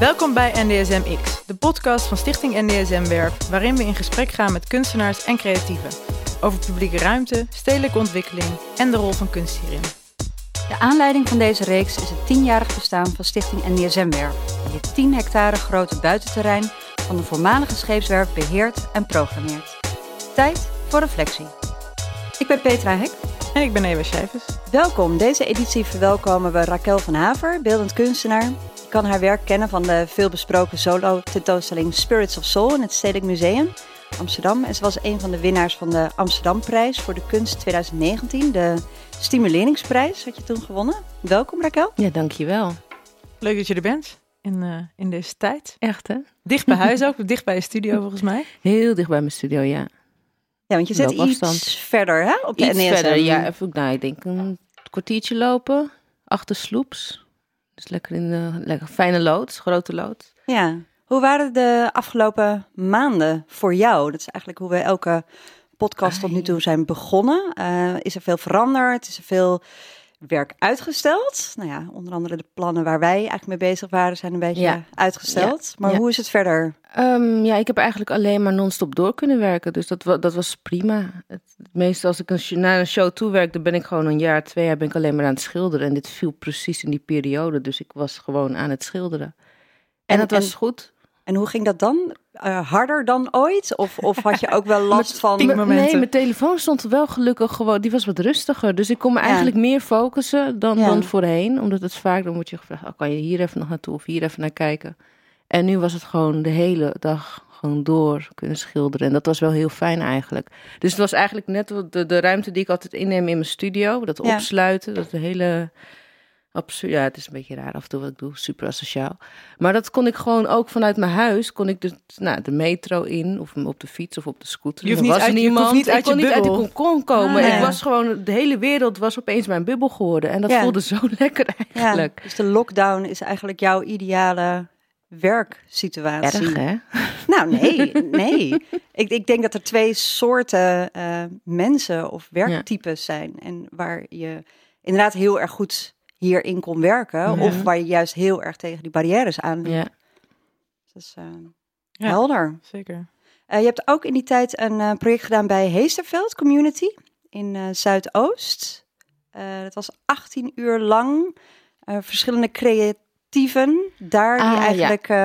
Welkom bij NDSM-X, de podcast van Stichting NDSM Werf, waarin we in gesprek gaan met kunstenaars en creatieven over publieke ruimte, stedelijke ontwikkeling en de rol van kunst hierin. De aanleiding van deze reeks is het tienjarig bestaan van Stichting NDSM Werf, die het 10 hectare grote buitenterrein van de voormalige scheepswerf beheert en programmeert. Tijd voor reflectie. Ik ben Petra Hek. En ik ben Eva Schijvers. Welkom. Deze editie verwelkomen we Raquel van Haver, beeldend kunstenaar. Je kan haar werk kennen van de veelbesproken solo-tentoonstelling Spirits of Soul in het Stedelijk Museum Amsterdam. En ze was een van de winnaars van de Amsterdamprijs voor de kunst 2019. De Stimuleringsprijs had je toen gewonnen. Welkom Raquel. Ja, dankjewel. Leuk dat je er bent in, uh, in deze tijd. Echt hè? Dicht bij huis ook, dicht bij je studio volgens mij. Heel dicht bij mijn studio, ja. Ja, want je zit iets verder hè, op de iets NSM. verder, ja. Even, nou, ik denk een kwartiertje lopen, achter sloeps. Dus lekker in de lekker fijne loods, grote loods. Ja. Hoe waren de afgelopen maanden voor jou? Dat is eigenlijk hoe we elke podcast tot nu toe zijn begonnen. Uh, is er veel veranderd? Is er veel werk uitgesteld? Nou ja, onder andere de plannen waar wij eigenlijk mee bezig waren zijn een beetje Ja. uitgesteld. Ja. Maar Ja. hoe is het verder? Ehm, ja, ik heb eigenlijk alleen maar non-stop door kunnen werken. Dus dat, dat was prima. Het, het meeste als ik een, naar een show toe werk, dan ben ik gewoon een jaar, twee jaar ben ik alleen maar aan het schilderen. En dit viel precies in die periode. Dus ik was gewoon aan het schilderen. En, En- dat was goed. En hoe ging dat dan? Eh, harder dan ooit? Of, of had je ook wel last van... Nee, mijn telefoon stond wel gelukkig gewoon, die was wat rustiger. Dus ik kon me Ja. eigenlijk meer focussen dan, Ja. dan voorheen. Omdat het vaak, dan word je gevraagd, oh, kan je hier even nog naartoe of hier even naar kijken. En nu was het gewoon de hele dag gewoon door kunnen schilderen. En dat was wel heel fijn eigenlijk. Dus het was eigenlijk net de, de ruimte die ik altijd inneem in mijn studio. Dat Ja. opsluiten, dat de hele... Absurd, ja, het is een beetje raar af en toe wat ik doe, super asociaal. Maar dat kon ik gewoon ook vanuit mijn huis, kon ik dus, nou, de metro in, of op de fiets of op de scooter. Je hoeft Er niet was uit- je niemand. hoeft niet uit ik kon je niet uit konkon komen. Ah, ik ja. was gewoon, de hele wereld was opeens mijn bubbel geworden. En dat Ja. voelde zo lekker Ja, eigenlijk. dus de lockdown is eigenlijk jouw ideale werksituatie. Erg, hè? Nou, nee, nee. Ik, ik denk dat er twee soorten eh, mensen of werktypes zijn. En waar je inderdaad heel erg goed hierin kon werken. Ja. Of waar je juist heel erg tegen die barrières aan. Ja. Dat is eh, Ja. helder. Zeker. Eh, je hebt ook in die tijd een eh, project gedaan bij Heesterveld Community in eh, Zuidoost. Eh, dat was 18 uur lang. eh, verschillende creatieven daar die Ah, ja. eigenlijk eh,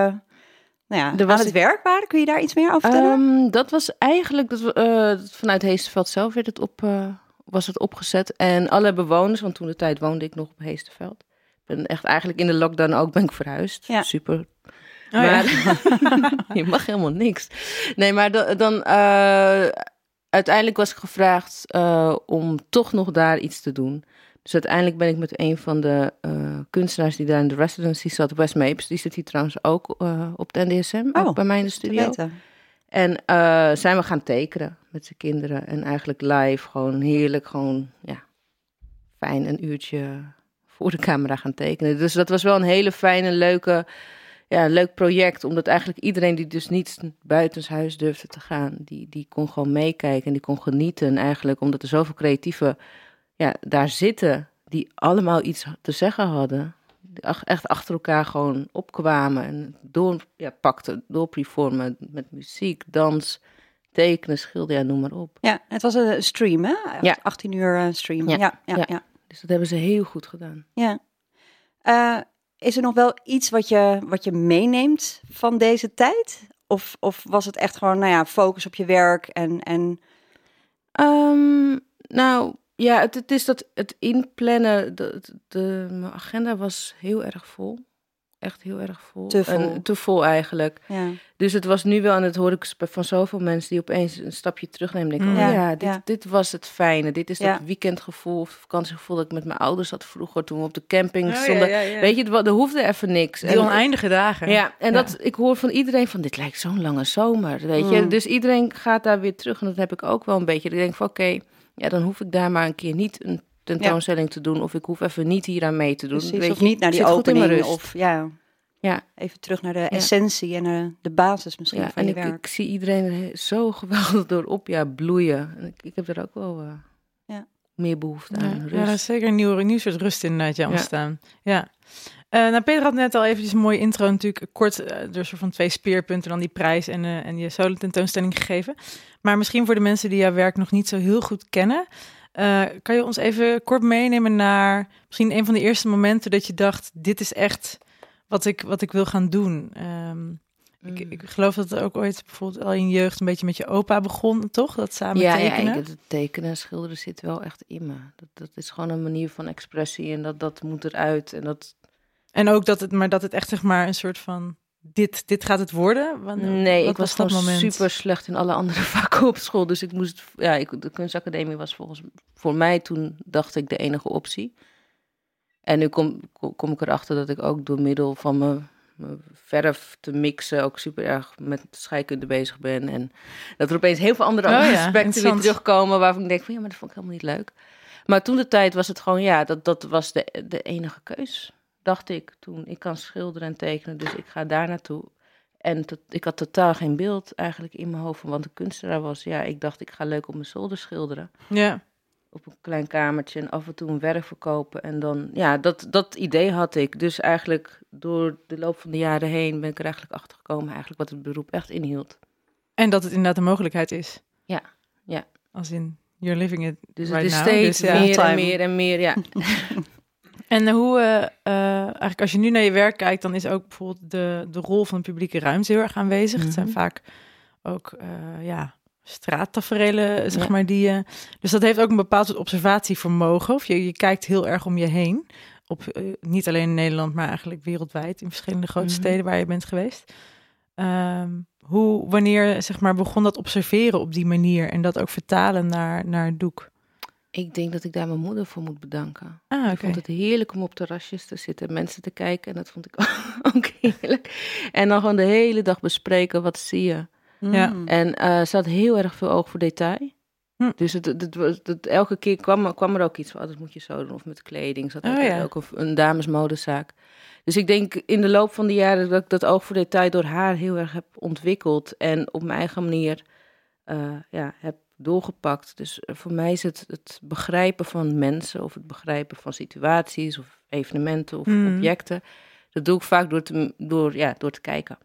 nou ja, Er aan was het ik- werk waren. Kun je daar iets meer over vertellen? Ehm, dat was eigenlijk, dat, eh, vanuit Heesterveld zelf werd het op, eh, was het opgezet. En alle bewoners, want toen de tijd woonde ik nog op Heesterveld. Ik ben echt eigenlijk in de lockdown ook ben ik verhuisd. Ja. Super Oh, ja. maar je mag helemaal niks. Nee, maar da- dan eh, uiteindelijk was ik gevraagd eh, om toch nog daar iets te doen. Dus uiteindelijk ben ik met een van de eh, kunstenaars die daar in de residency zat, Wes Mapes, die zit hier trouwens ook op de NDSM, Oh, ook bij mij in de studio. En eh, zijn we gaan tekenen met zijn kinderen. En eigenlijk live, gewoon heerlijk, gewoon ja, fijn een uurtje voor de camera gaan tekenen. Dus dat was wel een hele fijne, leuke, ja, leuk project. Omdat eigenlijk iedereen die dus niet buitenshuis durfde te gaan, die, die kon gewoon meekijken en die kon genieten eigenlijk. Omdat er zoveel creatieven ja, daar zitten die allemaal iets te zeggen hadden. Die echt achter elkaar gewoon opkwamen en door, ja, pakten, doorperformen met muziek, dans, tekenen, schilderen, ja, noem maar op. Ja, het was een stream, hè? Ja. 18 uur eh, stream. Ja, Ja, ja, ja. ja. Dus dat hebben ze heel goed gedaan. ja. Eh, is er nog wel iets wat je, wat je meeneemt van deze tijd? Of, of was het echt gewoon, nou ja, focus op je werk en... en Ehm, nou, ja, het, het is dat het inplannen, de, de, mijn agenda was heel erg vol. Echt heel erg vol. Te vol. En, te vol eigenlijk. ja. Dus het was nu wel, en dat hoor ik sp- van zoveel mensen die opeens een stapje terugnemen. Denk ik, Mm. oh Ja, ja, dit, ja. dit was het fijne. Dit is Ja. dat weekendgevoel of vakantiegevoel dat ik met mijn ouders had vroeger toen we op de camping Oh, ja, stonden. ja, ja. Weet je, het er hoefde even niks. Die En- oneindige dagen. Ja, en Ja. dat ik hoor van iedereen van dit lijkt zo'n lange zomer, weet je. Mm. Dus iedereen gaat daar weer terug en dat heb ik ook wel een beetje. Ik denk van oké, ja, dan hoef ik daar maar een keer niet een tentoonstelling te doen of ik hoef even niet hier aan mee te doen. Precies, weet of je. niet naar die in opening. rust. Of ja, Ja. even terug naar de essentie en naar de basis misschien Ja, van en je ik, werk. ik zie iedereen er zo geweldig door op ja, bloeien. En ik, ik heb er ook wel. eh, Ja. meer behoefte aan Ja, rust. ja, dat is zeker een nieuwe, een nieuw soort rust inderdaad, ja, Ja. ontstaan. Ja. Eh, nou, Peter had net al eventjes een mooie intro natuurlijk kort soort van twee speerpunten dan die prijs en, eh, en je solo tentoonstelling gegeven. Maar misschien voor de mensen die jouw werk nog niet zo heel goed kennen, kan je ons even kort meenemen naar misschien een van de eerste momenten dat je dacht, dit is echt wat ik, wat ik wil gaan doen. Ehm, ik, Mm. ik geloof dat het ook ooit bijvoorbeeld al in je jeugd een beetje met je opa begon, toch? Dat samen ja, tekenen. Ja, ik, het tekenen en schilderen zit wel echt in me. Dat, dat is gewoon een manier van expressie en dat, dat moet eruit. En dat, En ook dat het, maar dat het echt zeg maar een soort van dit, dit gaat het worden. Nee, ik was, gewoon super slecht in alle andere vakken op school. Dus ik moest, ja, ik, de kunstacademie was volgens voor mij toen, dacht ik, de enige optie. En nu kom, kom, ik erachter dat ik ook door middel van mijn, mijn verf te mixen ook super erg met scheikunde bezig ben. En dat er opeens heel veel andere Oh ja, aspecten weer terugkomen waarvan ik denk van ja, maar dat vond ik helemaal niet leuk. Maar toen de tijd was het gewoon, ja, dat, dat was de, de enige keus, dacht ik toen. Ik kan schilderen en tekenen, dus ik ga daar naartoe. En tot, ik had totaal geen beeld eigenlijk in mijn hoofd van wat een kunstenaar was. Ja, ik dacht, ik ga leuk op mijn zolder schilderen. Ja, Op een klein kamertje en af en toe een werk verkopen. En dan, ja, dat, dat idee had ik. Dus eigenlijk door de loop van de jaren heen ben ik er eigenlijk achter gekomen eigenlijk wat het beroep echt inhield. en dat het inderdaad een mogelijkheid is. Ja, ja. Als in, you're living it Dus right het is now. steeds Dus ja. meer en meer en meer, ja. En hoe, eh, eh, eigenlijk als je nu naar je werk kijkt, dan is ook bijvoorbeeld de, de rol van de publieke ruimte heel erg aanwezig. Het zijn Mhm. vaak ook, eh ja, straattaferelen, zeg Ja. maar, die... dus dat heeft ook een bepaald soort observatievermogen. Of je, je kijkt heel erg om je heen. Op, niet alleen in Nederland, maar eigenlijk wereldwijd. In verschillende grote Mhm. steden waar je bent geweest. Ehm, hoe, wanneer, zeg maar, begon dat observeren op die manier? En dat ook vertalen naar, naar het doek? Ik denk dat ik daar mijn moeder voor moet bedanken. Ah. Ik vond het heerlijk om op terrasjes te zitten, mensen te kijken. En dat vond ik ook heerlijk. En dan gewoon de hele dag bespreken, wat zie je? Ja. En eh ze had heel erg veel oog voor detail. Hm. Dus het, het, het was- het- elke keer kwam, er- kwam er ook iets van, oh, dat moet je zo doen. Of met kleding. Ze had Oh, ja. ook een, een damesmodezaak. Dus ik denk in de loop van de jaren dat ik dat oog voor detail door haar heel erg heb ontwikkeld. En op mijn eigen manier eh, ja, heb doorgepakt. Dus eh, voor mij is het het begrijpen van mensen of het begrijpen van situaties of evenementen of Mhm. objecten. Dat doe ik vaak door te, door, ja, door te kijken.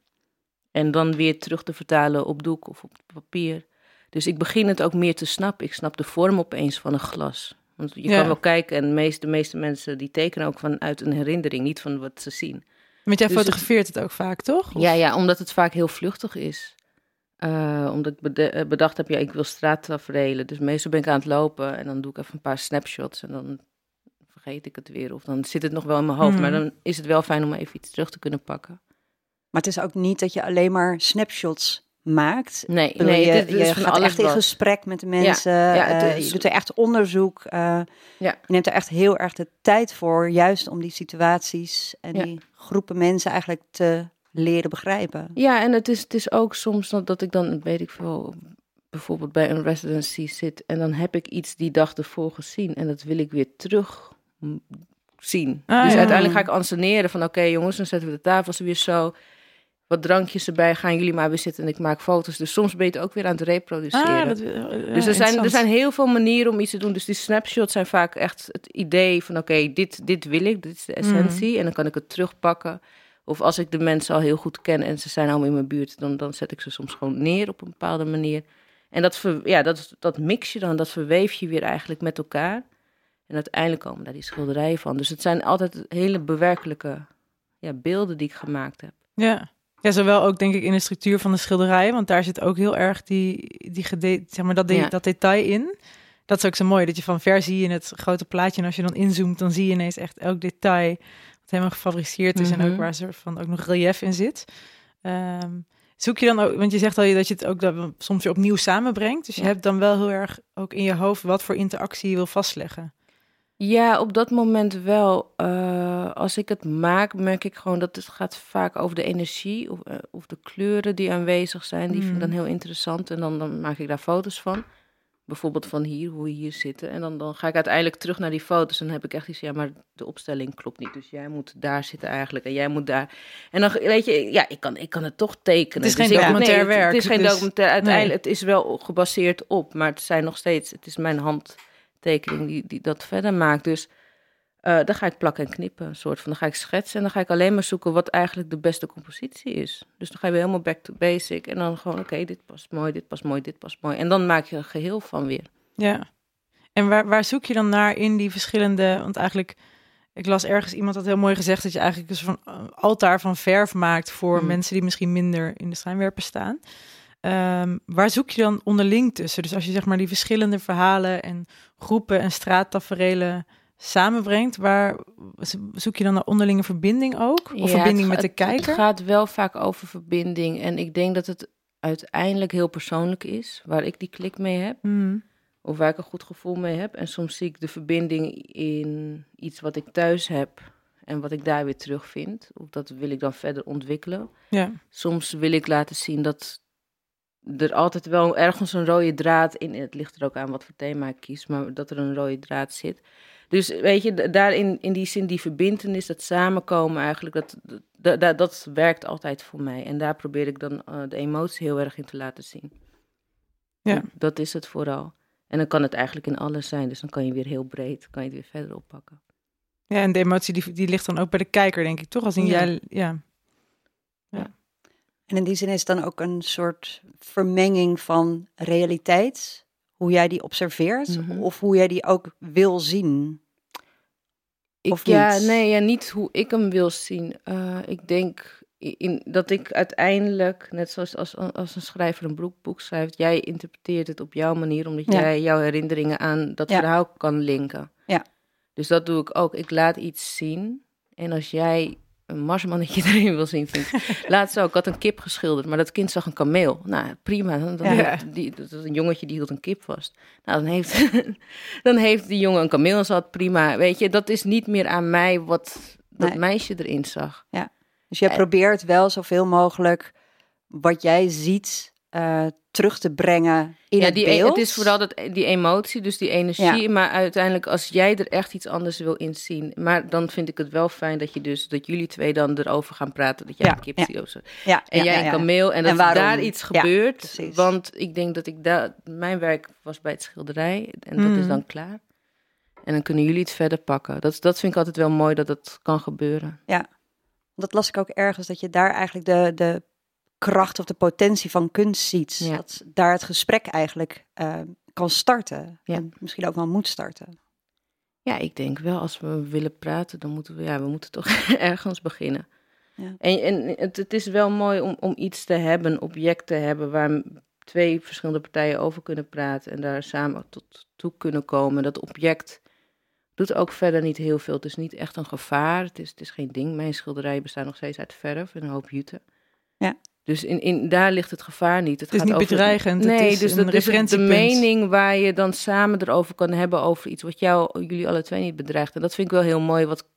En dan weer terug te vertalen op doek of op papier. Dus ik begin het ook meer te snappen. Ik snap de vorm opeens van een glas. Want je Ja. kan wel kijken en de meeste, de meeste mensen die tekenen ook vanuit een herinnering, niet van wat ze zien. Want jij Dus het- fotografeert het ook vaak, toch? Of- Ja, ja, omdat het vaak heel vluchtig is. Eh, omdat ik eh, bedacht heb, ja, ik wil straattaferelen. Dus meestal ben ik aan het lopen en dan doe ik even een paar snapshots en dan vergeet ik het weer. Of dan zit het nog wel in mijn hoofd, maar dan is het wel fijn om even iets terug te kunnen pakken. Maar het is ook niet dat je alleen maar snapshots maakt. Nee, bedoel, nee, je, gaat echt in gesprek met de mensen. ja, het eh, je doet er echt onderzoek. Ja. Je neemt er echt heel erg de tijd voor, juist om die situaties en die groepen mensen eigenlijk te leren begrijpen. Ja, en het is, het is ook soms dat, dat ik dan, weet ik veel, bijvoorbeeld bij een residency zit en dan heb ik iets die dag ervoor gezien en dat wil ik weer terug mm, zien. Ah, dus ja. uiteindelijk ga ik anseneren van oké jongens, dan zetten we de tafels weer zo. Wat drankjes erbij, gaan jullie maar weer zitten en ik maak foto's. Dus soms ben je het ook weer aan het reproduceren. Ah, dat, dus er zijn, er zijn heel veel manieren om iets te doen. Dus die snapshots zijn vaak echt het idee van... oké, dit, dit wil ik, dit is de essentie. En dan kan ik het terugpakken. Of als ik de mensen al heel goed ken en ze zijn allemaal in mijn buurt... dan, dan zet ik ze soms gewoon neer op een bepaalde manier. En dat, ver, ja, dat, dat mix je dan, dat verweef je weer eigenlijk met elkaar. En uiteindelijk komen daar die schilderijen van. Dus het zijn altijd hele bewerkelijke ja, beelden die ik gemaakt heb. Ja. ja, zowel ook denk ik in de structuur van de schilderij, want daar zit ook heel erg die, die gede, zeg maar dat, de- Ja. dat detail in. Dat is ook zo mooi, dat je van ver zie je het grote plaatje en als je dan inzoomt, dan zie je ineens echt elk detail helemaal gefabriceerd is en ook Mhm. waar soort van ook nog relief in zit. Ehm, zoek je dan ook, want je zegt al dat je het ook dat soms weer opnieuw samenbrengt, dus je Ja. hebt dan wel heel erg ook in je hoofd wat voor interactie je wil vastleggen. Ja, op dat moment wel. Eh, als ik het maak, merk ik gewoon dat het gaat vaak over de energie of, eh, of de kleuren die aanwezig zijn. Die vind ik dan Mm. heel interessant en dan, dan maak ik daar foto's van. Bijvoorbeeld van hier, hoe we hier zitten. En dan, dan ga ik uiteindelijk terug naar die foto's en dan heb ik echt iets, ja, maar de opstelling klopt niet. Dus jij moet daar zitten eigenlijk en jij moet daar. En dan, weet je, ja, ik kan, ik kan het toch tekenen. Het is geen Dus ik- documentair nee, werk, Het is geen dus- documentair. Uiteindelijk, het is wel gebaseerd op, maar het zijn nog steeds, het is mijn hand tekening die, die dat verder maakt. Dus uh, dan ga ik plakken en knippen, een soort van. Dan ga ik schetsen en dan ga ik alleen maar zoeken wat eigenlijk de beste compositie is. Dus dan ga je weer helemaal back to basic en dan gewoon, oké, dit past mooi, dit past mooi, dit past mooi. En dan maak je een geheel van weer. Ja. En waar, waar zoek je dan naar in die verschillende, want eigenlijk, ik las ergens iemand had heel mooi gezegd dat je eigenlijk dus van altaar van verf maakt voor hmm. mensen die misschien minder in de schijnwerper staan. Um, waar zoek je dan onderling tussen? Dus als je zeg maar die verschillende verhalen en groepen en straattaferelen samenbrengt, waar zoek je dan naar onderlinge verbinding ook? Of verbinding met de kijker? Het gaat wel vaak over verbinding. En ik denk dat het uiteindelijk heel persoonlijk is, waar ik die klik mee heb. Hmm. Of waar ik een goed gevoel mee heb. En soms zie ik de verbinding in iets wat ik thuis heb en wat ik daar weer terugvind. Of dat wil ik dan verder ontwikkelen. Ja. Soms wil ik laten zien dat er altijd wel ergens een rode draad in. Het ligt er ook aan wat voor thema ik kies, maar dat er een rode draad zit. Dus weet je, daarin, in die zin, die verbindenis, dat samenkomen eigenlijk, dat, dat, dat, dat werkt altijd voor mij. En daar probeer ik dan uh, de emotie heel erg in te laten zien. Ja. Dat is het vooral. En dan kan het eigenlijk in alles zijn, dus dan kan je weer heel breed, kan je het weer verder oppakken. Ja, en de emotie die, die ligt dan ook bij de kijker, denk ik, toch? Als in ja. Jij, ja. ja. En in die zin is het dan ook een soort vermenging van realiteit hoe jij die observeert mhm. of hoe jij die ook wil zien? Ik, of ja, nee, ja, niet hoe ik hem wil zien. Uh, ik denk in, dat ik uiteindelijk, net zoals als, als een schrijver een boek, boek schrijft, jij interpreteert het op jouw manier, omdat jij jouw herinneringen aan dat verhaal kan linken. Ja. Dus dat doe ik ook. Ik laat iets zien. En als jij een marsmannetje erin wil zien, vind ik. Laatst ook, ik had een kip geschilderd, maar dat kind zag een kameel. Nou, prima. Dan, dan ja. die, dat is een jongetje die hield een kip vast. Nou, dan heeft, dan heeft die jongen een kameel zat prima. Weet je, dat is niet meer aan mij wat dat meisje erin zag. Ja. Dus jij probeert wel zoveel mogelijk wat jij ziet uh, terug te brengen in ja, het die, e- beeld. Het is vooral dat, die emotie, dus die energie. Maar uiteindelijk, als jij er echt iets anders wil inzien. Maar dan vind ik het wel fijn dat je dus dat jullie twee dan erover gaan praten. Dat jij ja, een kip ziet of zo. Ja, en jij een kameel. En dat daar iets gebeurt. want ik denk dat ik daar. Mijn werk was bij het schilderij. En dat is mm. dan klaar. En dan kunnen jullie het verder pakken. Dat, dat vind ik altijd wel mooi dat dat kan gebeuren. Ja, dat las ik ook ergens. Dat je daar eigenlijk de, de kracht of de potentie van kunst ziet. Dat daar het gesprek eigenlijk uh, kan starten. Ja. En misschien ook wel moet starten. Ja, ik denk wel als we willen praten, dan moeten we, ja, we moeten toch ergens beginnen. Ja. En, en het, het, is wel mooi om, om iets te hebben, een object te hebben waar twee verschillende partijen over kunnen praten en daar samen tot toe kunnen komen. Dat object doet ook verder niet heel veel. Het is niet echt een gevaar. Het is, het is geen ding. Mijn schilderijen bestaan nog steeds uit verf en een hoop jute. Ja. Dus in, in, daar ligt het gevaar niet. Het, het is niet bedreigend. Nee, het is dus dat is de mening waar je dan samen erover kan hebben over iets wat jou, jullie alle twee niet bedreigt. En dat vind ik wel heel mooi, wat,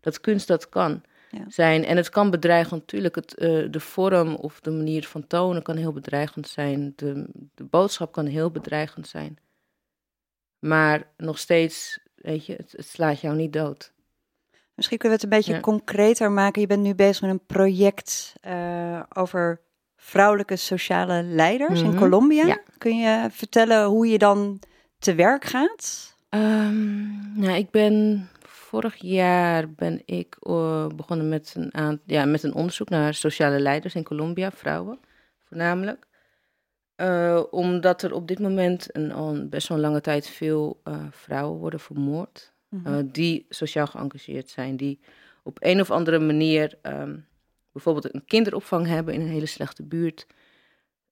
dat kunst dat kan zijn. En het kan bedreigend natuurlijk. Het, uh, de vorm of de manier van tonen kan heel bedreigend zijn. De, de boodschap kan heel bedreigend zijn. Maar nog steeds, weet je, het, het slaat jou niet dood. Misschien kunnen we het een beetje concreter maken. Je bent nu bezig met een project uh, over vrouwelijke sociale leiders in mhm. Colombia. Kun je vertellen hoe je dan te werk gaat? Um, nou, ik ben vorig jaar ben ik uh, begonnen met een, ja, met een onderzoek naar sociale leiders in Colombia, vrouwen voornamelijk. Uh, omdat er op dit moment een, al best wel lange tijd veel vrouwen worden vermoord. Mhm. Eh, die sociaal geëngageerd zijn, die op een of andere manier ehm, bijvoorbeeld een kinderopvang hebben in een hele slechte buurt,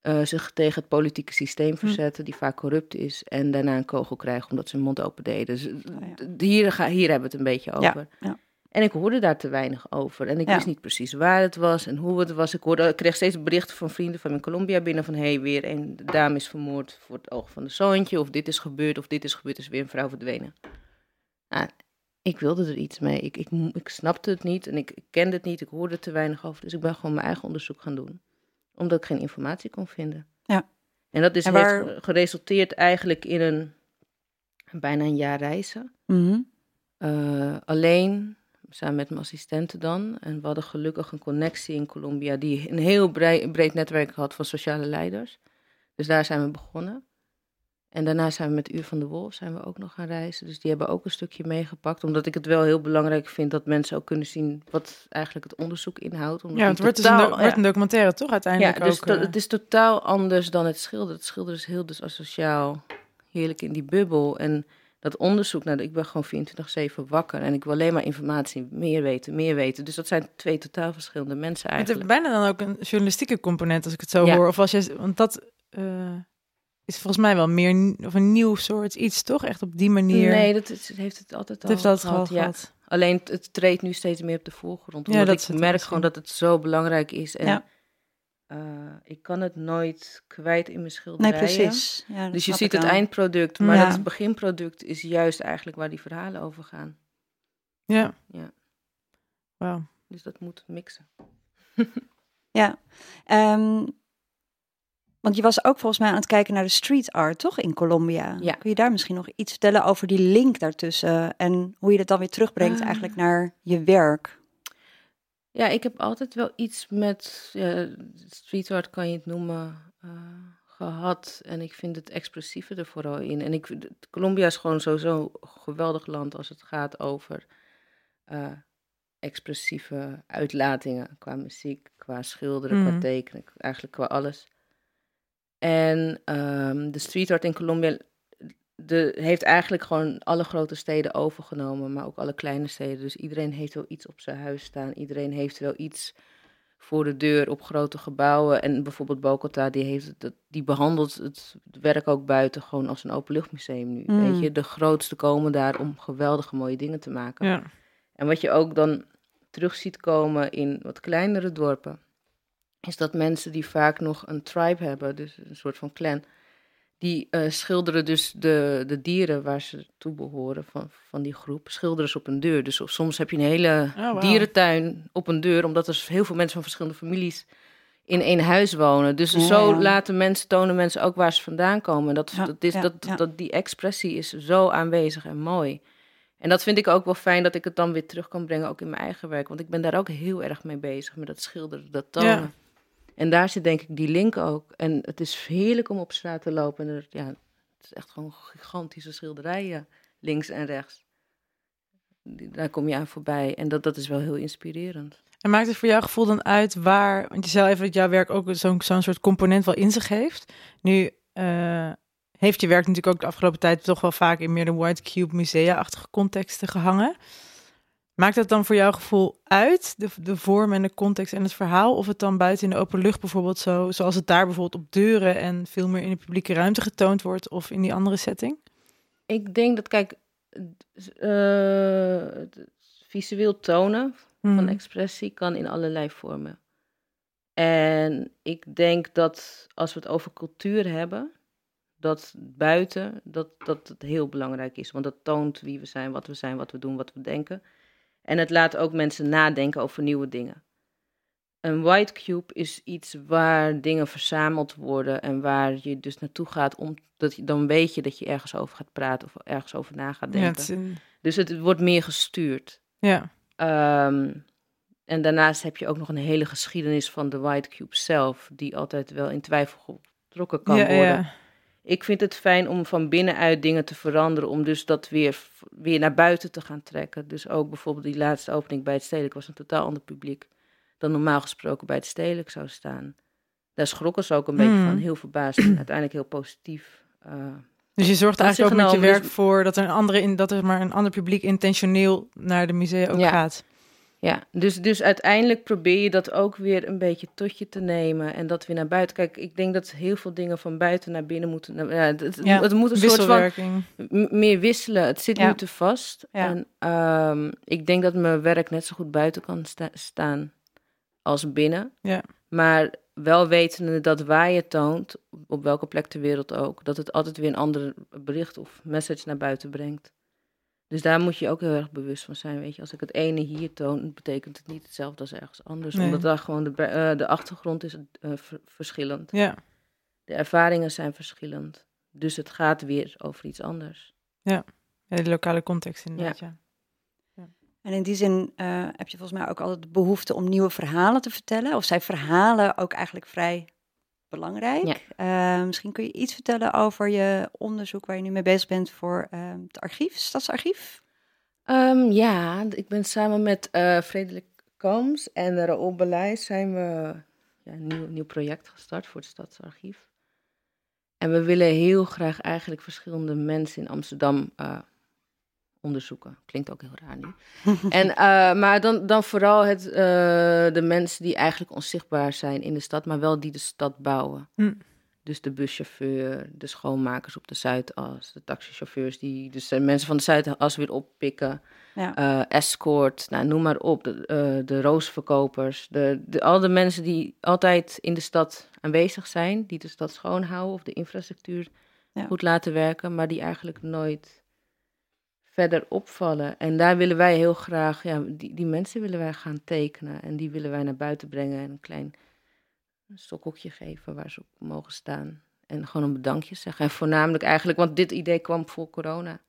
uh, zich tegen het politieke systeem hm. verzetten, die vaak corrupt is, en daarna een kogel krijgen omdat ze hun mond open deden. Dus oh, hier, ga, hier hebben we het een beetje over. Ja, En ik hoorde daar te weinig over. En ik wist niet precies waar het was en hoe het was. Ik, hoorde, ik kreeg steeds berichten van vrienden van in Colombia binnen van... hé, hey, weer een dame is vermoord voor het oog van de zoontje... of dit is gebeurd, of dit is gebeurd, is weer een vrouw verdwenen. Nou, ik wilde er iets mee. Ik, ik, ik snapte het niet en ik, kende het niet. Ik hoorde er te weinig over. Dus ik ben gewoon mijn eigen onderzoek gaan doen. Omdat ik geen informatie kon vinden. Ja. En dat is en waar... geresulteerd eigenlijk in een bijna een jaar reizen. Mm alleen, samen met mijn assistenten dan. En we hadden gelukkig een connectie in Colombia die een heel breed, breed netwerk had van sociale leiders. Dus daar zijn we begonnen. En daarna zijn we met Uur van de Wolf zijn we ook nog gaan reizen. Dus die hebben ook een stukje meegepakt. Omdat ik het wel heel belangrijk vind dat mensen ook kunnen zien wat eigenlijk het onderzoek inhoudt. Omdat Ja, het wordt, dus een, documentaire, toch? Uiteindelijk ja, dus ook. eh. het is totaal anders dan het schilderen. Het schilderen is heel dus asociaal, heerlijk in die bubbel. En dat onderzoek, nou, ik ben gewoon 24-7 wakker. En ik wil alleen maar informatie, meer weten, meer weten. Dus dat zijn twee totaal verschillende mensen Het heeft eigenlijk. bijna dan ook een journalistieke component, als ik het zo Ja. hoor. Of als je, want dat eh, is volgens mij wel meer of een nieuw soort iets, toch? Echt op die manier. Nee, dat is, heeft het altijd al heeft dat gehad, al ja. gehad. Alleen het, treedt nu steeds meer op de voorgrond. Ja, Omdat dat is ik merk gewoon dat het zo belangrijk is. En Ja. eh, ik kan het nooit kwijt in mijn Nee, schilderijen. precies. Ja, dat Dus je ziet het eindproduct, maar Ja. dat het beginproduct is juist eigenlijk waar die verhalen over gaan. Ja. Ja. Wauw. Dus dat moet mixen. Ja. Ehm, want je was ook volgens mij aan het kijken naar de street art, toch? In Colombia. Ja. Kun je daar misschien nog iets vertellen over die link daartussen? En hoe je dat dan weer terugbrengt Ah. eigenlijk naar je werk? Ja, ik heb altijd wel iets met ja, street art, kan je het noemen, eh, gehad. En ik vind het expressieve er vooral in. En ik, Colombia is gewoon sowieso een geweldig land als het gaat over eh, expressieve uitlatingen. Qua muziek, qua schilderen, qua Mhm. tekenen, eigenlijk qua alles. En ehm, de street art in Colombia de, heeft eigenlijk gewoon alle grote steden overgenomen, maar ook alle kleine steden. Dus iedereen heeft wel iets op zijn huis staan. Iedereen heeft wel iets voor de deur op grote gebouwen. En bijvoorbeeld Bogota, die, heeft het, die behandelt het werk ook buiten gewoon als een openluchtmuseum nu. Mm. Weet je, de grootste komen daar om geweldige mooie dingen te maken. Ja. En wat je ook dan terug ziet komen in wat kleinere dorpen, is dat mensen die vaak nog een tribe hebben, dus een soort van clan, die eh, schilderen dus de, de dieren waar ze toe behoren van, van die groep, schilderen ze op een deur. Dus soms heb je een hele wauw. dierentuin op een deur, omdat er heel veel mensen van verschillende families in één huis wonen. Dus Ja, zo ja. laten mensen, tonen mensen ook waar ze vandaan komen. En dat, Ja, dat is, dat, dat, die expressie is zo aanwezig en mooi. En dat vind ik ook wel fijn dat ik het dan weer terug kan brengen, ook in mijn eigen werk. Want ik ben daar ook heel erg mee bezig, met dat schilderen, dat tonen. En daar zit denk ik die link ook. En het is heerlijk om op straat te lopen. En er, ja, het is echt gewoon gigantische schilderijen, links en rechts. Daar kom je aan voorbij. En dat, dat is wel heel inspirerend. En maakt het voor jouw gevoel dan uit waar, want je zei even dat jouw werk ook zo'n zo'n soort component wel in zich heeft. Nu eh, heeft je werk natuurlijk ook de afgelopen tijd toch wel vaak in meer de White Cube musea-achtige contexten gehangen. Maakt dat dan voor jouw gevoel uit, de, de vorm en de context en het verhaal, of het dan buiten in de open lucht bijvoorbeeld zo, zoals het daar bijvoorbeeld op deuren en veel meer in de publieke ruimte getoond wordt, of in die andere setting? Ik denk dat, kijk, eh, visueel tonen van Hmm. expressie kan in allerlei vormen. En ik denk dat als we het over cultuur hebben, dat buiten, dat, dat het heel belangrijk is. Want dat toont wie we zijn, wat we zijn, wat we doen, wat we denken. En het laat ook mensen nadenken over nieuwe dingen. Een white cube is iets waar dingen verzameld worden en waar je dus naartoe gaat om dat je, dan weet je dat je ergens over gaat praten of ergens over na gaat Ja, denken. het is een- Dus het wordt meer gestuurd. ja. Ehm, en daarnaast heb je ook nog een hele geschiedenis van de White Cube zelf, die altijd wel in twijfel getrokken kan ja, worden. ja. Ik vind het fijn om van binnenuit dingen te veranderen, om dus dat weer, weer naar buiten te gaan trekken. Dus ook bijvoorbeeld die laatste opening bij het Stedelijk was een totaal ander publiek dan normaal gesproken bij het Stedelijk zou staan. Daar schrokken ze ook een beetje Hmm. van, heel verbaasd en uiteindelijk heel positief. eh, Dus je zorgt eigenlijk ook met je werk dus- voor dat er een andere in dat er maar een ander publiek intentioneel naar de musea ook Ja. gaat. Ja, dus, dus uiteindelijk probeer je dat ook weer een beetje tot je te nemen en dat weer naar buiten. Kijk, ik denk dat heel veel dingen van buiten naar binnen moeten. nou, Ja, het, het, Ja, het moet een soort van meer wisselen. Het zit Ja. nu te vast. Ja. En ehm, ik denk dat mijn werk net zo goed buiten kan sta- staan als binnen. Ja. Maar wel wetende dat waar je toont, op welke plek ter wereld ook, dat het altijd weer een ander bericht of message naar buiten brengt. Dus daar moet je ook heel erg bewust van zijn. Weet je, als ik het ene hier toon, betekent het niet hetzelfde als ergens anders. Nee. Omdat daar gewoon de, eh, de achtergrond is eh, ver- verschillend. Ja, De ervaringen zijn verschillend. Dus het gaat weer over iets anders. ja, de lokale context inderdaad, ja. En in die zin eh, heb je volgens mij ook altijd de behoefte om nieuwe verhalen te vertellen. Of zijn verhalen ook eigenlijk vrij belangrijk. Uh, misschien kun je iets vertellen over je onderzoek waar je nu mee bezig bent voor uh, het archief, Stadsarchief. Um, ja, ik ben samen met uh, Frederik Kams en Raoul Beleid zijn we ja, een nieuw, nieuw project gestart voor het Stadsarchief. En we willen heel graag eigenlijk verschillende mensen in Amsterdam uh, onderzoeken. Klinkt ook heel raar nu. en, uh, maar dan, dan vooral het, uh, de mensen die eigenlijk onzichtbaar zijn in de stad, maar wel die de stad bouwen. Hm. Dus de buschauffeur, de schoonmakers op de Zuidas, de taxichauffeurs die dus mensen van de Zuidas weer oppikken. Ja. Uh, escort, nou, noem maar op. De, uh, de roosverkopers. De, de, al de mensen die altijd in de stad aanwezig zijn. Die de stad schoonhouden of de infrastructuur Ja. goed laten werken. Maar die eigenlijk nooit verder opvallen. En daar willen wij heel graag, ja, die, die mensen willen wij gaan tekenen. En die willen wij naar buiten brengen. En een klein stokhoekje geven waar ze op mogen staan. En gewoon een bedankje zeggen. En voornamelijk eigenlijk, want dit idee kwam voor corona.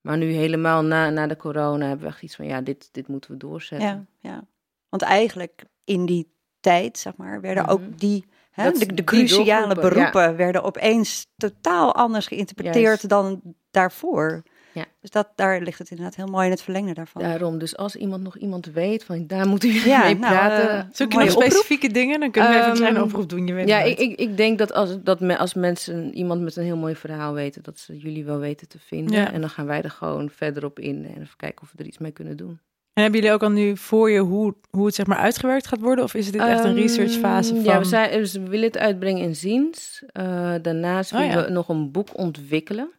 Maar nu helemaal na, na de corona hebben we echt iets van, ja, dit, dit moeten we doorzetten. Ja, ja. Want eigenlijk in die tijd, zeg maar, werden Mhm. ook die, hè, de, cruciale beroepen werden opeens totaal anders geïnterpreteerd Juist. dan daarvoor. Ja. Dus dat, daar ligt het inderdaad heel mooi in het verlengde daarvan. Daarom, dus als iemand nog iemand weet, van daar moet u Ja, mee nou, praten. eh, Zoek je nog oproep. specifieke dingen? Dan kunnen we even een kleine Ehm, oproep doen. Je weet ja, ik, ik, ik denk dat als, dat me, als mensen iemand met een heel mooi verhaal weten, dat ze jullie wel weten te vinden. Ja. En dan gaan wij er gewoon verder op in en even kijken of we er iets mee kunnen doen. En hebben jullie ook al nu voor je hoe, hoe het zeg maar uitgewerkt gaat worden? Of is dit echt een Ehm, researchfase van... Ja, we, zijn, dus we willen het uitbrengen in ziens. Eh, daarnaast Oh, willen ja. we nog een boek ontwikkelen.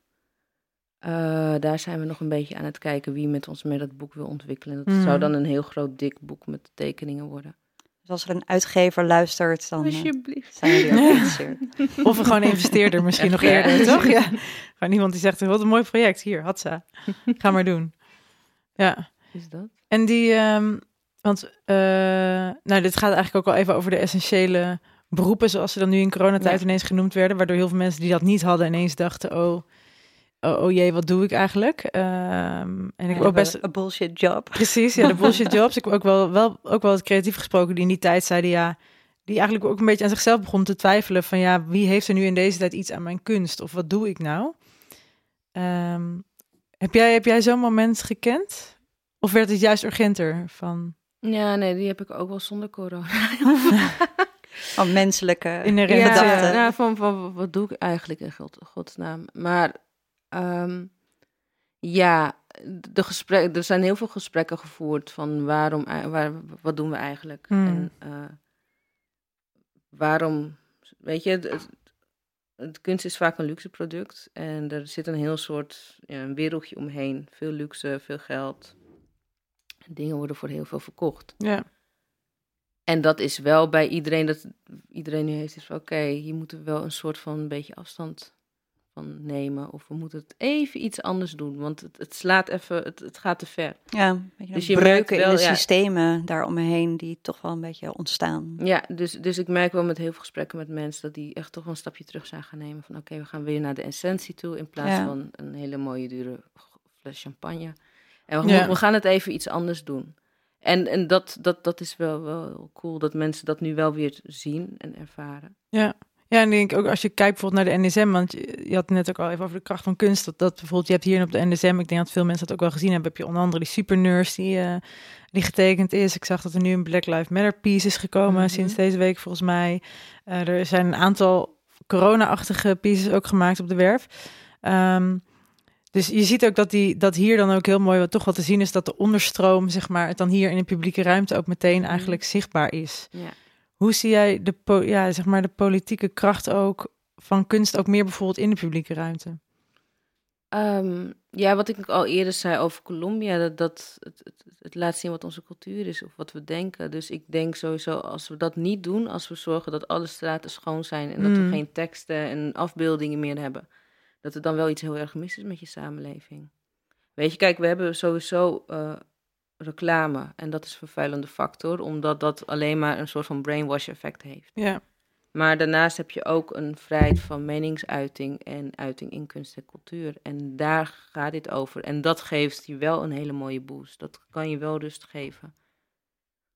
Eh, daar zijn we nog een beetje aan het kijken wie met ons mee dat boek wil ontwikkelen. Dat zou dan een heel groot dik boek met tekeningen worden. Dus als er een uitgever luistert, dan eh, Alsjeblieft. zijn jullie ook geïnteresseerd. Of een gewoon investeerder misschien nog Ja. eerder, toch? Ja. Gewoon iemand die zegt, wat een mooi project. Hier, Hatsa. Ga maar doen. Ja. Is dat? En die, ehm, want eh, nou, dit gaat eigenlijk ook al even over de essentiële beroepen, zoals ze dan nu in coronatijd Ja. ineens genoemd werden, waardoor heel veel mensen die dat niet hadden ineens dachten, oh, oh, oh jee, wat doe ik eigenlijk? Ehm, en ik heb ook best, Een bullshit job. precies, ja, de bullshit jobs. Ik heb ook wel, wel, ook wel het creatief gesproken die in die tijd zeiden, ja, die eigenlijk ook een beetje aan zichzelf begon te twijfelen van, ja, wie heeft er nu in deze tijd iets aan mijn kunst? Of wat doe ik nou? Ehm, heb jij, heb jij zo'n moment gekend? Of werd het juist urgenter van... Ja, nee, die heb ik ook wel zonder corona. Van menselijke Inherent, ja, gedachten. nou, van, van wat doe ik eigenlijk in God, godsnaam. Maar ehm, ja, de gesprek, er zijn heel veel gesprekken gevoerd van waarom, waar, wat doen we eigenlijk? Hmm. En eh, waarom, weet je, het, kunst is vaak een luxe product en er zit een heel soort ja, een wereldje omheen. Veel luxe, veel geld. Dingen worden voor heel veel verkocht. Ja, En dat is wel bij iedereen, dat iedereen nu heeft, is van oké, hier moeten we wel een soort van een beetje afstand van nemen. Of we moeten het even iets anders doen, want het, het slaat even, het, het gaat te ver. Ja, Dus je breuken in de ja. systemen daaromheen die toch wel een beetje ontstaan. Ja, dus, dus ik merk wel met heel veel gesprekken met mensen dat die echt toch wel een stapje terug zijn gaan nemen. Van oké, we gaan weer naar de essentie toe in plaats Ja. van een hele mooie dure fles champagne. En we, Ja. we gaan het even iets anders doen. En, en dat, dat, dat is wel, wel cool dat mensen dat nu wel weer zien en ervaren. ja. Ja, en ik denk ook als je kijkt bijvoorbeeld naar de NSM, want je, je had het net ook al even over de kracht van kunst. Dat, dat bijvoorbeeld, je hebt hier op de NSM, ik denk dat veel mensen dat ook wel gezien hebben, heb je onder andere die supernurse die, eh, die getekend is. Ik zag dat er nu een Black Lives Matter piece is gekomen Mhm. sinds deze week volgens mij. Eh, er zijn een aantal corona-achtige pieces ook gemaakt op de werf. Ehm, dus je ziet ook dat, die, dat hier dan ook heel mooi wat toch wat te zien is dat de onderstroom, zeg maar, het dan hier in de publieke ruimte ook meteen Mhm. eigenlijk zichtbaar is. Ja. Hoe zie jij de, po- ja, zeg maar de politieke kracht ook van kunst ook meer bijvoorbeeld in de publieke ruimte? Ehm, ja, wat ik al eerder zei over Colombia, dat, dat het, het, het laat zien wat onze cultuur is of wat we denken. Dus ik denk sowieso, als we dat niet doen, als we zorgen dat alle straten schoon zijn en dat we geen teksten en afbeeldingen meer hebben, dat er dan wel iets heel erg mis is met je samenleving. Weet je, kijk, we hebben sowieso eh, reclame en dat is een vervuilende factor, omdat dat alleen maar een soort van brainwash effect heeft. Ja, Maar daarnaast heb je ook een vrijheid van meningsuiting en uiting in kunst en cultuur. En daar gaat dit over. En dat geeft je wel een hele mooie boost. Dat kan je wel rust geven.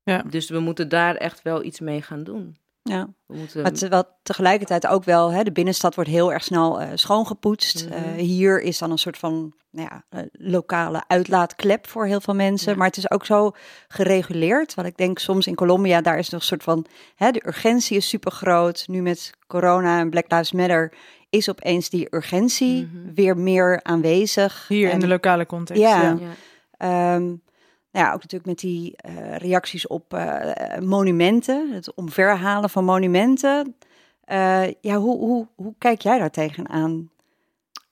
Ja. Dus we moeten daar echt wel iets mee gaan doen. Ja. We moeten, Maar terwijl tegelijkertijd ook wel, hè, de binnenstad wordt heel erg snel eh, schoongepoetst. Mhm. Eh, hier is dan een soort van nou ja, eh, lokale uitlaatklep voor heel veel mensen. Ja. Maar het is ook zo gereguleerd. Want ik denk soms in Colombia, daar is nog een soort van, hè, de urgentie is super groot. Nu met corona en Black Lives Matter is opeens die urgentie Mhm. weer meer aanwezig. Hier in de lokale context. Ja. Ja. ja. Nou ja, ook natuurlijk met die eh, reacties op eh, monumenten, het omverhalen van monumenten. Eh, ja, hoe, hoe, hoe kijk jij daar tegenaan?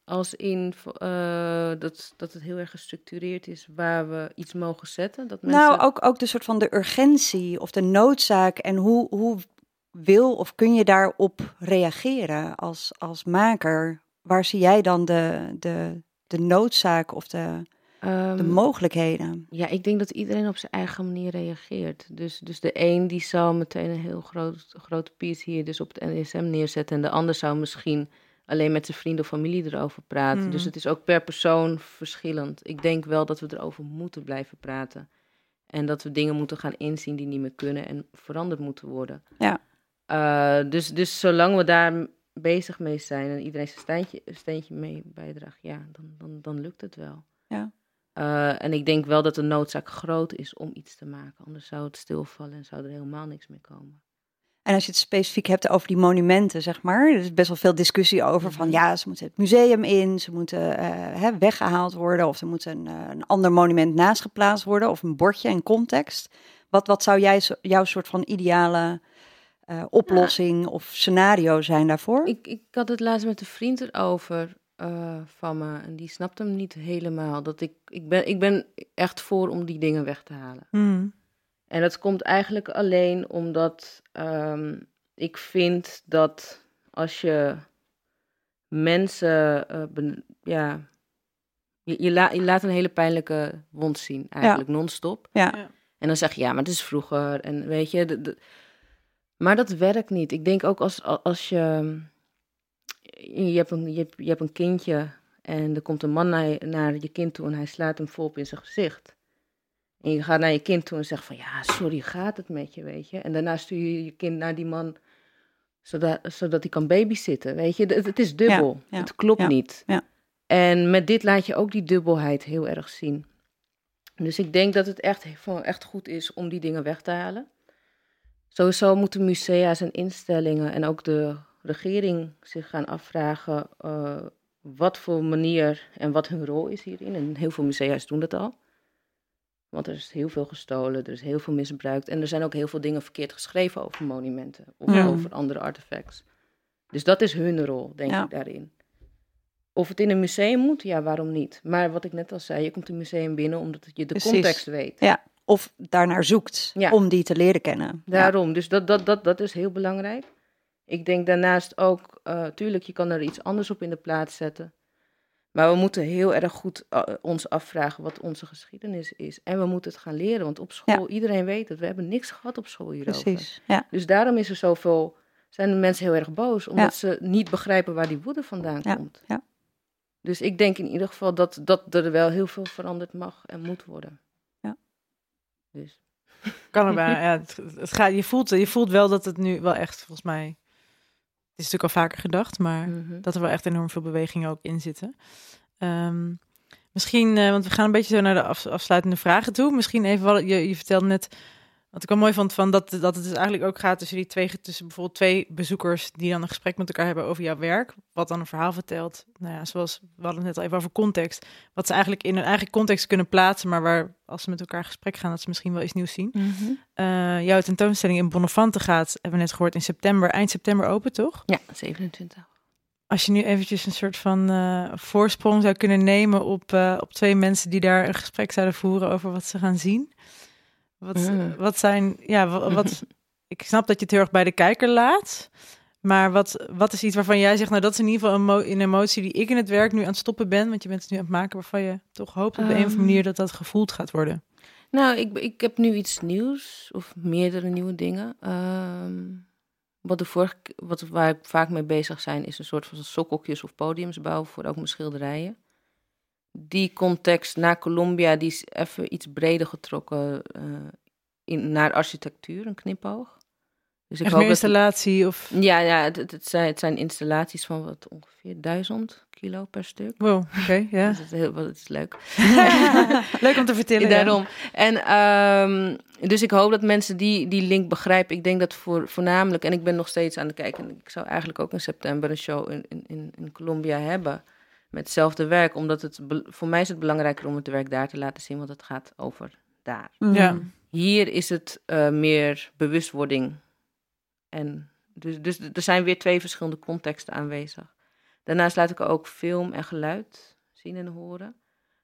Als in eh, dat, dat het heel erg gestructureerd is waar we iets mogen zetten. Dat mensen... Nou, ook, ook de soort van de urgentie of de noodzaak en hoe, hoe wil of kun je daarop reageren als, als maker? Waar zie jij dan de, de, de noodzaak of de, de Ehm, mogelijkheden? Ja, ik denk dat iedereen op zijn eigen manier reageert. Dus, dus de een die zal meteen een heel groot, grote piece hier dus op het NSM neerzetten. En de ander zou misschien alleen met zijn vrienden of familie erover praten. Dus het is ook per persoon verschillend. Ik denk wel dat we erover moeten blijven praten. En dat we dingen moeten gaan inzien die niet meer kunnen en veranderd moeten worden. Ja. Eh, dus, dus zolang we daar bezig mee zijn en iedereen zijn steentje, steentje mee bijdraagt, ja, dan, dan, dan lukt het wel. Eh, en ik denk wel dat de noodzaak groot is om iets te maken. Anders zou het stilvallen en zou er helemaal niks meer komen. En als je het specifiek hebt over die monumenten, zeg maar, er is best wel veel discussie over van Mhm. ja, ze moeten het museum in, ze moeten eh, hè, weggehaald worden of er moet een, eh, een ander monument naast geplaatst worden of een bordje en context. Wat, wat zou jij, jouw soort van ideale eh, oplossing of scenario zijn daarvoor? Ik, ik had het laatst met een vriend erover eh, van me. En die snapt hem niet helemaal. Dat ik, ik, ben, ik ben echt voor om die dingen weg te halen. Hmm. En dat komt eigenlijk alleen omdat ehm, ik vind dat als je mensen, eh, ben- ja, je, je, la- je laat een hele pijnlijke wond zien, eigenlijk non-stop. Ja. Ja. En dan zeg je, ja, maar het is vroeger en weet je, de- de- maar dat werkt niet. Ik denk ook als, als je, je hebt, een, je, hebt, je hebt een kindje en er komt een man naar je, naar je kind toe en hij slaat hem volop in zijn gezicht. En je gaat naar je kind toe en zegt van, ja, sorry, gaat het met je, weet je. En daarna stuur je je kind naar die man, zodat, zodat hij kan babysitten, weet je. Het, het is dubbel, ja, het klopt ja, niet. ja. En met dit laat je ook die dubbelheid heel erg zien. Dus ik denk dat het echt, van- echt goed is om die dingen weg te halen. Sowieso moeten musea's en instellingen en ook de regering zich gaan afvragen eh, wat voor manier en wat hun rol is hierin. En heel veel musea's doen dat al. Want er is heel veel gestolen, er is heel veel misbruikt. En er zijn ook heel veel dingen verkeerd geschreven over monumenten of Ja. over andere artefacts. Dus dat is hun rol, denk Ja. ik, daarin. Of het in een museum moet, ja, waarom niet? Maar wat ik net al zei, je komt een museum binnen omdat je de Precies. context weet. Ja, of daarnaar zoekt Ja. om die te leren kennen. Daarom, dus dat, dat, dat, dat is heel belangrijk. Ik denk daarnaast ook, eh, tuurlijk, je kan er iets anders op in de plaats zetten. Maar we moeten heel erg goed eh, ons afvragen wat onze geschiedenis is. En we moeten het gaan leren, want op school, iedereen weet het. We hebben niks gehad op school hierover. Precies, ja. Dus daarom is er zoveel, zijn de mensen heel erg boos, omdat Ja. ze niet begrijpen waar die woede vandaan Ja, komt. ja. Dus ik denk in ieder geval dat, dat er wel heel veel veranderd mag en moet worden. Ja. Dus. Kan erbij. ja, het, het gaat, je, voelt, je voelt wel dat het nu wel echt, volgens mij. Is natuurlijk al vaker gedacht, maar mhm. dat er wel echt enorm veel bewegingen ook in zitten. Ehm, misschien, eh, want we gaan een beetje zo naar de af- afsluitende vragen toe. Misschien even, wat, je, je vertelde net, wat ik wel mooi vond, van dat, dat het dus eigenlijk ook gaat tussen die twee, tussen bijvoorbeeld twee bezoekers die dan een gesprek met elkaar hebben over jouw werk, wat dan een verhaal vertelt. Nou ja, zoals we hadden het net al even over context, wat ze eigenlijk in hun eigen context kunnen plaatsen, maar waar als ze met elkaar gesprek gaan, dat ze misschien wel iets nieuws zien. Mhm. Eh, jouw tentoonstelling in Bonnefante gaat, hebben we net gehoord, in september, eind september open, toch? Ja, 27. Als je nu eventjes een soort van eh, voorsprong zou kunnen nemen op, eh, op twee mensen die daar een gesprek zouden voeren over wat ze gaan zien. Wat, Mm. wat zijn, ja, wat, wat, ik snap dat je het heel erg bij de kijker laat. Maar wat, wat is iets waarvan jij zegt, nou dat is in ieder geval een, een emotie die ik in het werk nu aan het stoppen ben. Want je bent het nu aan het maken waarvan je toch hoopt op de een of andere Ehm. manier dat dat gevoeld gaat worden. Nou, ik, ik heb nu iets nieuws, of meerdere nieuwe dingen. Ehm, wat de vorige, wat, waar ik vaak mee bezig zijn, is een soort van sokkeltjes of podiums bouwen voor ook mijn schilderijen. Die context naar Colombia, die is even iets breder getrokken eh, in, naar architectuur, een knipoog. Dus ik Echt hoop dat... installatie of... Ja, ja het, zijn, het zijn installaties van wat ongeveer duizend kilo per stuk. Wow, oké, ja. Dus het, is heel, is leuk. Leuk om te vertellen. ja. Daarom. En ehm, dus ik hoop dat mensen die, die link begrijpen. Ik denk dat voor, voornamelijk, en ik ben nog steeds aan het kijken. En ik zou eigenlijk ook in september een show in- in, in Colombia hebben. Met hetzelfde werk. Omdat het voor mij is het belangrijker om het werk daar te laten zien. Want het gaat over daar. Mhm. Ja. Hier is het eh, meer bewustwording. En dus, dus er zijn weer twee verschillende contexten aanwezig. Daarnaast laat ik ook film en geluid zien en horen.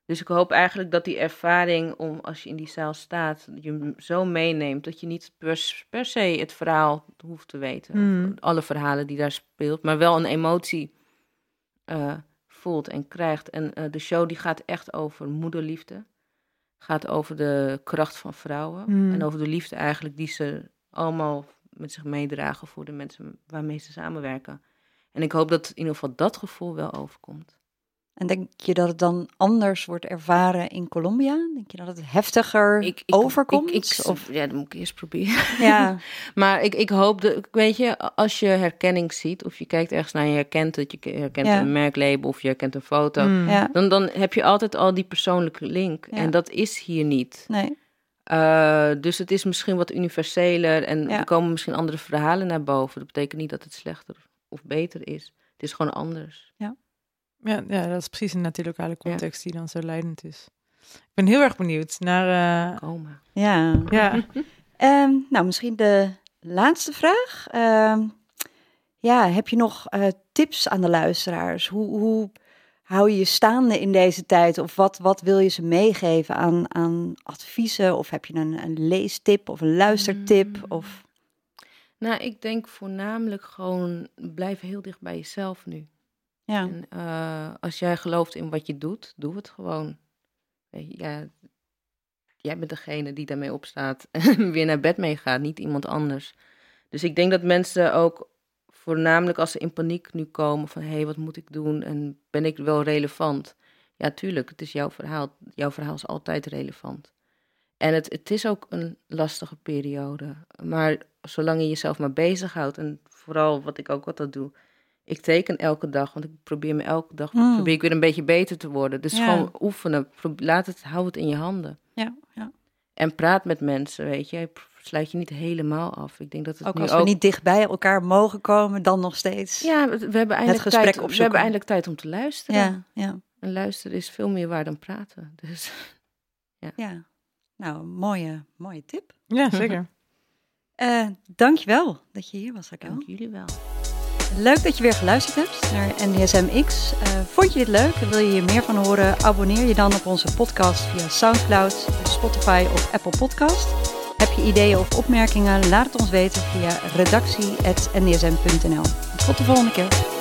Dus ik hoop eigenlijk dat die ervaring om als je in die zaal staat, je zo meeneemt dat je niet per, per se het verhaal hoeft te weten. Of alle verhalen die daar speelt, maar wel een emotie eh, voelt en krijgt. En eh, de show die gaat echt over moederliefde. Gaat over de kracht van vrouwen. Hmm. En over de liefde eigenlijk die ze allemaal met zich meedragen voor de mensen waarmee ze samenwerken. En ik hoop dat in ieder geval dat gevoel wel overkomt. En denk je dat het dan anders wordt ervaren in Colombia? Denk je dat het heftiger overkomt? Ik, ik- of, Ja, dat moet ik eerst proberen. ja, Maar ik, ik hoop, de, weet je, als je herkenning ziet, of je kijkt ergens naar en je herkent het, je herkent Ja. een merklabel of je herkent een foto, Mm. ja, dan, dan heb je altijd al die persoonlijke link. Ja. En dat is hier niet. nee. Eh, dus het is misschien wat universeler en Ja. er komen misschien andere verhalen naar boven. Dat betekent niet dat het slechter of beter is. Het is gewoon anders. Ja, ja, dat is precies in die lokale context die dan zo leidend is. Ik ben heel erg benieuwd naar... eh, Komen. Ja. ja, Ehm, nou, misschien de laatste vraag. Ehm, ja, heb je nog eh, tips aan de luisteraars? Hoe, hoe hou je je staande in deze tijd? Of wat, wat wil je ze meegeven aan, aan adviezen? Of heb je een, een leestip of een luistertip? Mm. Of, Nou, ik denk voornamelijk gewoon blijf heel dicht bij jezelf nu. Ja. En, eh, als jij gelooft in wat je doet, doe het gewoon. Ja, jij bent degene die daarmee opstaat en weer naar bed meegaat, niet iemand anders. Dus ik denk dat mensen ook voornamelijk als ze in paniek nu komen van hé, hey, wat moet ik doen en ben ik wel relevant? Ja, tuurlijk, het is jouw verhaal. Jouw verhaal is altijd relevant. En het, het is ook een lastige periode. Maar zolang je jezelf maar bezighoudt en vooral wat ik ook altijd doe, ik teken elke dag, want ik probeer me elke dag Mm. probeer ik weer een beetje beter te worden. Dus Ja. gewoon oefenen, laat het, hou het in je handen. Ja, ja. En praat met mensen, weet je. Sluit je niet helemaal af. Ik denk dat het Ook nu als ook... we niet dicht bij elkaar mogen komen, dan nog steeds. Ja, we, hebben eindelijk gesprek tijd, we hebben eindelijk tijd om te luisteren. ja, ja. En luisteren is veel meer waar dan praten. Dus ja. Nou, mooie, mooie tip. ja, zeker. Eh dankjewel dat je hier was, Raquel. dank jullie wel. Leuk dat je weer geluisterd hebt naar NDSMX. Eh vond je dit leuk en wil je hier meer van horen? Abonneer je dan op onze podcast via Soundcloud, Spotify of Apple Podcast. Heb je ideeën of opmerkingen? Laat het ons weten via redactie.ndsm.nl. Tot de volgende keer.